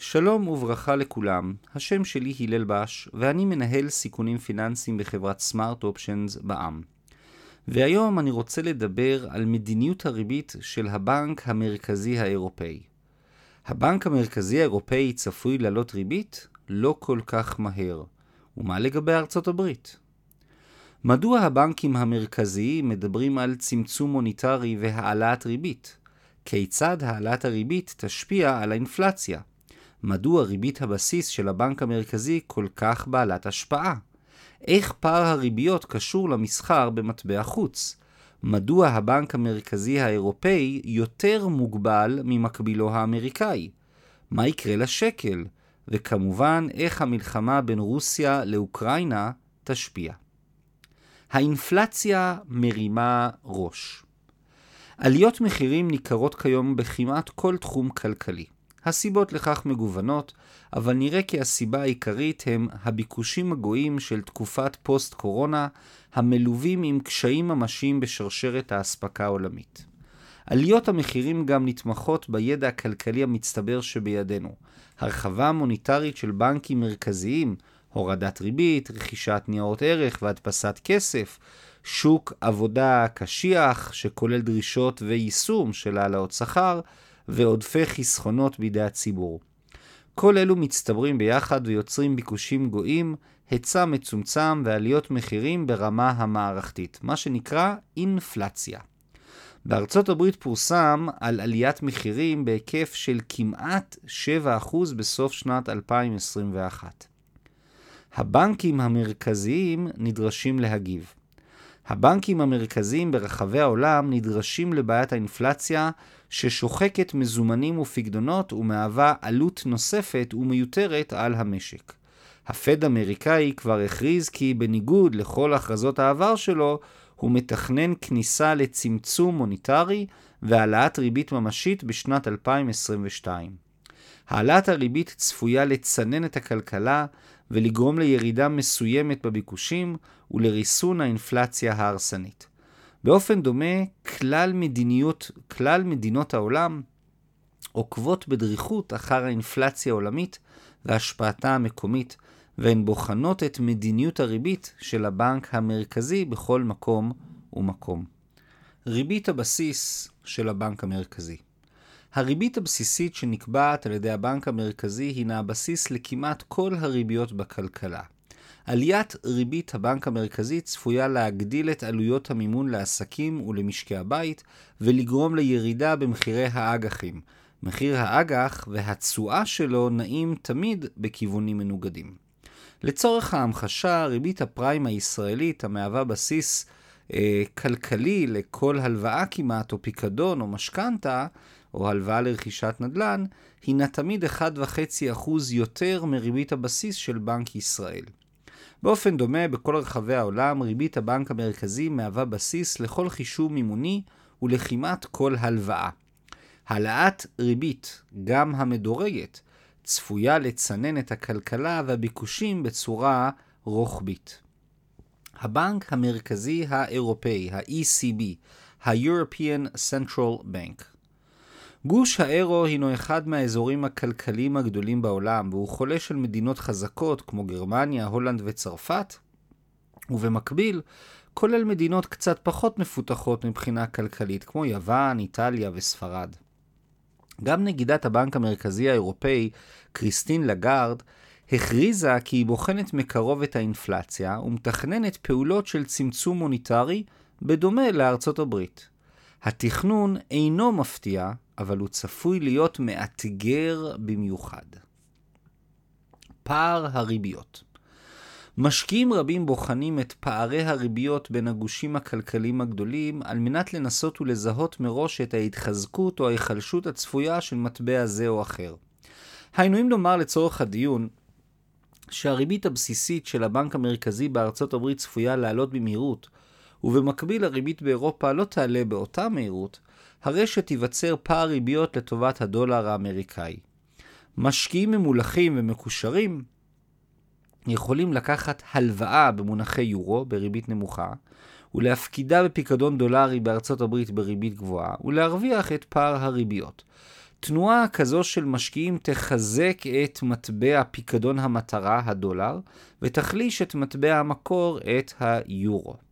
שלום וברכה לכולם, השם שלי הלל בש, ואני מנהל סיכונים פיננסיים בחברת סמארט אופשנס בע"מ. והיום אני רוצה לדבר על מדיניות הריבית של הבנק המרכזי האירופאי. הבנק המרכזי האירופאי צפוי לעלות ריבית לא כל כך מהר. ומה לגבי ארצות הברית? מדוע הבנקים המרכזיים מדברים על צמצום מוניטרי והעלאת ריבית? כיצד העלאת הריבית תשפיע על האינפלציה? מדוע ריבית הבסיס של הבנק המרכזי כל כך בעלת השפעה? איך פער הריביות קשור למסחר במטבע חוץ? מדוע הבנק המרכזי האירופאי יותר מוגבל ממקבילו האמריקאי? מה יקרה לשקל? וכמובן, איך המלחמה בין רוסיה לאוקראינה תשפיע. האינפלציה מרימה ראש. עליות מחירים ניכרות כיום בכמעט כל תחום כלכלי. הסיבות לכך מגוונות, אבל נראה כי הסיבה העיקרית הם הביקושים הגואים של תקופת פוסט-קורונה, המלווים עם קשיים ממשיים בשרשרת האספקה העולמית. עליות המחירים גם נתמכות בידע הכלכלי המצטבר שבידינו, הרחבה מוניטרית של בנקים מרכזיים, הורדת ריבית, רכישת ניירות ערך והדפסת כסף, שוק עבודה קשיח שכולל דרישות ויישום של העלאות שכר, ועודפי חסכונות בידי הציבור. כל אלו מצטברים ביחד ויוצרים ביקושים גואים, היצע מצומצם ועליות מחירים ברמה המערכתית, מה שנקרא אינפלציה. בארצות הברית פורסם על עליית מחירים בהיקף של כמעט 7% בסוף שנת 2021. הבנקים המרכזיים נדרשים להגיב. הבנקים המרכזיים ברחבי העולם נדרשים לבעיית האינפלציה ששוחקת מזומנים ופקדונות ומהווה עלות נוספת ומיותרת על המשק. הפד אמריקאי כבר הכריז כי בניגוד לכל הכרזות העבר שלו, הוא מתכנן כניסה לצמצום מוניטרי והעלאת ריבית ממשית בשנת 2022. העלאת הריבית צפויה לצנן את הכלכלה ולגרום לירידה מסוימת בביקושים ולריסון האינפלציה ההרסנית. באופן דומה, כלל, מדיניות, כלל מדינות העולם עוקבות בדריכות אחר האינפלציה העולמית והשפעתה המקומית, והן בוחנות את מדיניות הריבית של הבנק המרכזי בכל מקום ומקום. ריבית הבסיס של הבנק המרכזי הריבית הבסיסית שנקבעת על ידי הבנק המרכזי הינה הבסיס לכמעט כל הריביות בכלכלה. עליית ריבית הבנק המרכזי צפויה להגדיל את עלויות המימון לעסקים ולמשקי הבית ולגרום לירידה במחירי האג"חים. מחיר האג"ח והתשואה שלו נעים תמיד בכיוונים מנוגדים. לצורך ההמחשה, ריבית הפריים הישראלית המהווה בסיס אה, כלכלי לכל הלוואה כמעט, או פיקדון, או משכנתה, או הלוואה לרכישת נדל"ן, הינה תמיד 1.5% יותר מריבית הבסיס של בנק ישראל. באופן דומה, בכל רחבי העולם, ריבית הבנק המרכזי מהווה בסיס לכל חישוב מימוני ולכמעט כל הלוואה. העלאת ריבית, גם המדורגת, צפויה לצנן את הכלכלה והביקושים בצורה רוחבית. הבנק המרכזי האירופאי, ה-ECB, ה-European Central Bank. גוש האירו הינו אחד מהאזורים הכלכליים הגדולים בעולם, והוא חולש על מדינות חזקות כמו גרמניה, הולנד וצרפת, ובמקביל, כולל מדינות קצת פחות מפותחות מבחינה כלכלית, כמו יוון, איטליה וספרד. גם נגידת הבנק המרכזי האירופאי, קריסטין לגארד, הכריזה כי היא בוחנת מקרוב את האינפלציה ומתכננת פעולות של צמצום מוניטרי בדומה לארצות הברית. התכנון אינו מפתיע, אבל הוא צפוי להיות מאתגר במיוחד. פער הריביות משקיעים רבים בוחנים את פערי הריביות בין הגושים הכלכליים הגדולים על מנת לנסות ולזהות מראש את ההתחזקות או ההיחלשות הצפויה של מטבע זה או אחר. היינו אם לומר לצורך הדיון שהריבית הבסיסית של הבנק המרכזי בארצות הברית צפויה לעלות במהירות, ובמקביל הריבית באירופה לא תעלה באותה מהירות, הרי שתיווצר פער ריביות לטובת הדולר האמריקאי. משקיעים ממולחים ומקושרים יכולים לקחת הלוואה במונחי יורו בריבית נמוכה, ולהפקידה בפיקדון דולרי בארצות הברית בריבית גבוהה, ולהרוויח את פער הריביות. תנועה כזו של משקיעים תחזק את מטבע פיקדון המטרה, הדולר, ותחליש את מטבע המקור, את היורו.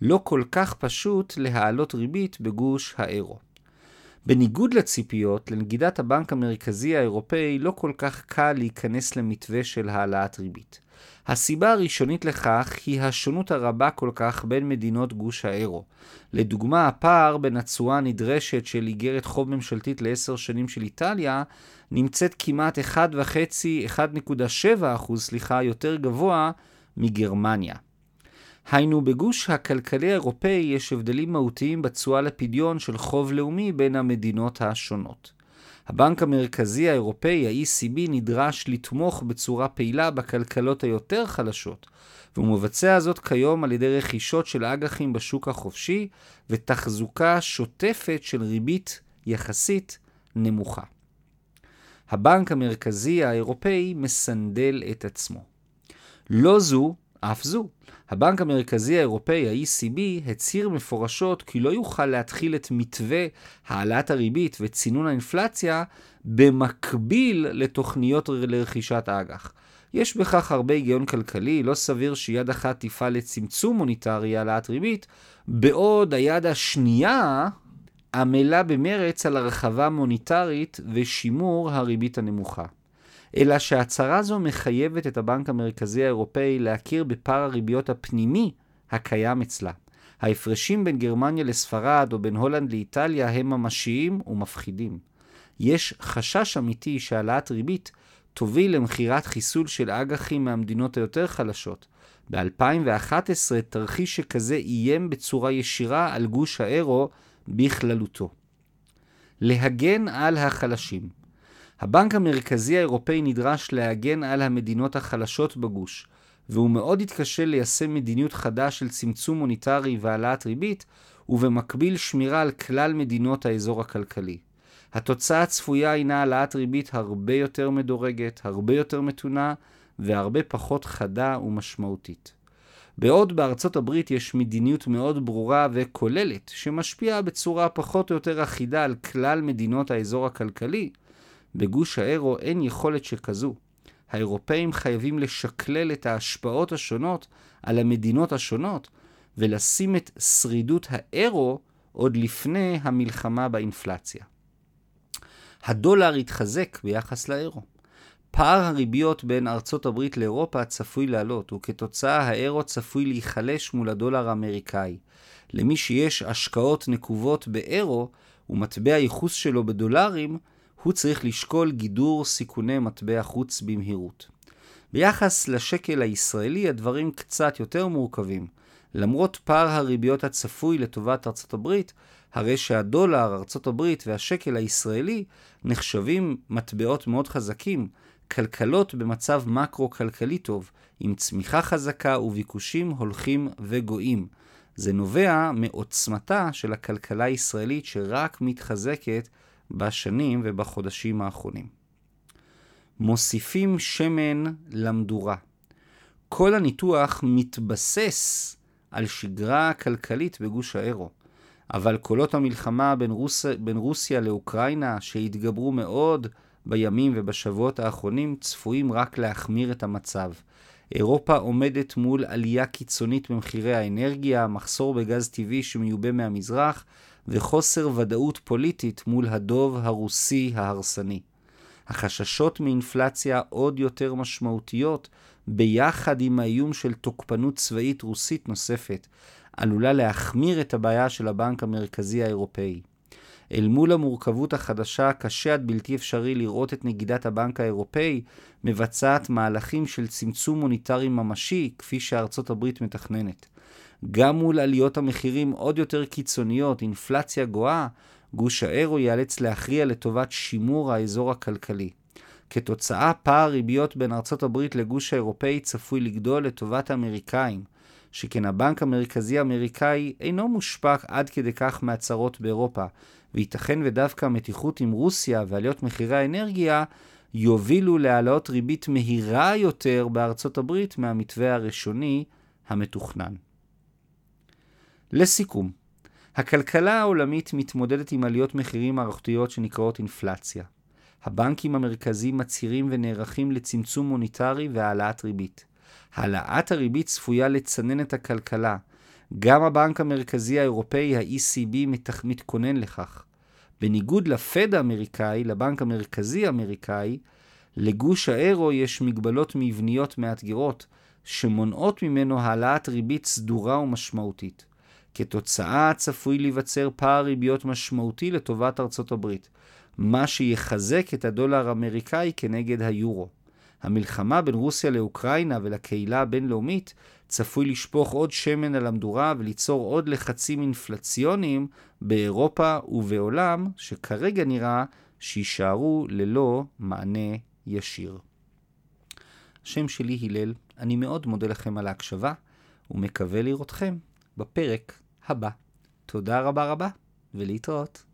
לא כל כך פשוט להעלות ריבית בגוש האירו. בניגוד לציפיות, לנגידת הבנק המרכזי האירופאי לא כל כך קל להיכנס למתווה של העלאת ריבית. הסיבה הראשונית לכך היא השונות הרבה כל כך בין מדינות גוש האירו. לדוגמה, הפער בין התשואה הנדרשת של איגרת חוב ממשלתית לעשר שנים של איטליה נמצאת כמעט 1.5-1.7% סליחה, יותר גבוה מגרמניה. היינו, בגוש הכלכלי האירופאי יש הבדלים מהותיים בתשואה לפדיון של חוב לאומי בין המדינות השונות. הבנק המרכזי האירופאי, ה-ECB, נדרש לתמוך בצורה פעילה בכלכלות היותר חלשות, והוא מבצע זאת כיום על ידי רכישות של אג"חים בשוק החופשי ותחזוקה שוטפת של ריבית יחסית נמוכה. הבנק המרכזי האירופאי מסנדל את עצמו. לא זו, אף זו. הבנק המרכזי האירופאי, ה-ECB, הצהיר מפורשות כי לא יוכל להתחיל את מתווה העלאת הריבית וצינון האינפלציה במקביל לתוכניות לרכישת האג"ח. יש בכך הרבה היגיון כלכלי, לא סביר שיד אחת תפעל לצמצום מוניטרי העלאת ריבית, בעוד היד השנייה עמלה במרץ על הרחבה מוניטרית ושימור הריבית הנמוכה. אלא שהצהרה זו מחייבת את הבנק המרכזי האירופאי להכיר בפער הריביות הפנימי הקיים אצלה. ההפרשים בין גרמניה לספרד או בין הולנד לאיטליה הם ממשיים ומפחידים. יש חשש אמיתי שהעלאת ריבית תוביל למכירת חיסול של אג"חים מהמדינות היותר חלשות. ב-2011 תרחיש שכזה איים בצורה ישירה על גוש האירו בכללותו. להגן על החלשים הבנק המרכזי האירופאי נדרש להגן על המדינות החלשות בגוש, והוא מאוד התקשה ליישם מדיניות חדה של צמצום מוניטרי והעלאת ריבית, ובמקביל שמירה על כלל מדינות האזור הכלכלי. התוצאה הצפויה הינה העלאת ריבית הרבה יותר מדורגת, הרבה יותר מתונה, והרבה פחות חדה ומשמעותית. בעוד בארצות הברית יש מדיניות מאוד ברורה וכוללת, שמשפיעה בצורה פחות או יותר אחידה על כלל מדינות האזור הכלכלי, בגוש האירו אין יכולת שכזו. האירופאים חייבים לשקלל את ההשפעות השונות על המדינות השונות ולשים את שרידות האירו עוד לפני המלחמה באינפלציה. הדולר התחזק ביחס לאירו. פער הריביות בין ארצות הברית לאירופה צפוי לעלות, וכתוצאה האירו צפוי להיחלש מול הדולר האמריקאי. למי שיש השקעות נקובות באירו ומטבע ייחוס שלו בדולרים, הוא צריך לשקול גידור סיכוני מטבע חוץ במהירות. ביחס לשקל הישראלי הדברים קצת יותר מורכבים. למרות פער הריביות הצפוי לטובת ארצות הברית, הרי שהדולר, ארצות הברית והשקל הישראלי נחשבים מטבעות מאוד חזקים, כלכלות במצב מקרו-כלכלי טוב, עם צמיחה חזקה וביקושים הולכים וגואים. זה נובע מעוצמתה של הכלכלה הישראלית שרק מתחזקת בשנים ובחודשים האחרונים. מוסיפים שמן למדורה. כל הניתוח מתבסס על שגרה כלכלית בגוש האירו, אבל קולות המלחמה בין, רוס... בין רוסיה לאוקראינה, שהתגברו מאוד בימים ובשבועות האחרונים, צפויים רק להחמיר את המצב. אירופה עומדת מול עלייה קיצונית במחירי האנרגיה, מחסור בגז טבעי שמיובא מהמזרח, וחוסר ודאות פוליטית מול הדוב הרוסי ההרסני. החששות מאינפלציה עוד יותר משמעותיות, ביחד עם האיום של תוקפנות צבאית רוסית נוספת, עלולה להחמיר את הבעיה של הבנק המרכזי האירופאי. אל מול המורכבות החדשה, קשה עד בלתי אפשרי לראות את נגידת הבנק האירופאי מבצעת מהלכים של צמצום מוניטרי ממשי, כפי שארצות הברית מתכננת. גם מול עליות המחירים עוד יותר קיצוניות, אינפלציה גואה, גוש האירו ייאלץ להכריע לטובת שימור האזור הכלכלי. כתוצאה, פער ריביות בין ארצות הברית לגוש האירופאי צפוי לגדול לטובת האמריקאים, שכן הבנק המרכזי האמריקאי אינו מושפע עד כדי כך מהצהרות באירופה, וייתכן ודווקא המתיחות עם רוסיה ועליות מחירי האנרגיה יובילו להעלאות ריבית מהירה יותר בארצות הברית מהמתווה הראשוני המתוכנן. לסיכום, הכלכלה העולמית מתמודדת עם עליות מחירים מערכתיות שנקראות אינפלציה. הבנקים המרכזיים מצהירים ונערכים לצמצום מוניטרי והעלאת ריבית. העלאת הריבית צפויה לצנן את הכלכלה. גם הבנק המרכזי האירופאי, ה-ECB, מתכונן לכך. בניגוד לפד האמריקאי, לבנק המרכזי האמריקאי, לגוש האירו יש מגבלות מבניות מאתגרות, שמונעות ממנו העלאת ריבית סדורה ומשמעותית. כתוצאה צפוי להיווצר פער ריביות משמעותי לטובת ארצות הברית, מה שיחזק את הדולר האמריקאי כנגד היורו. המלחמה בין רוסיה לאוקראינה ולקהילה הבינלאומית צפוי לשפוך עוד שמן על המדורה וליצור עוד לחצים אינפלציוניים באירופה ובעולם שכרגע נראה שיישארו ללא מענה ישיר. השם שלי הלל, אני מאוד מודה לכם על ההקשבה ומקווה לראותכם בפרק הבא. תודה רבה רבה ולהתראות.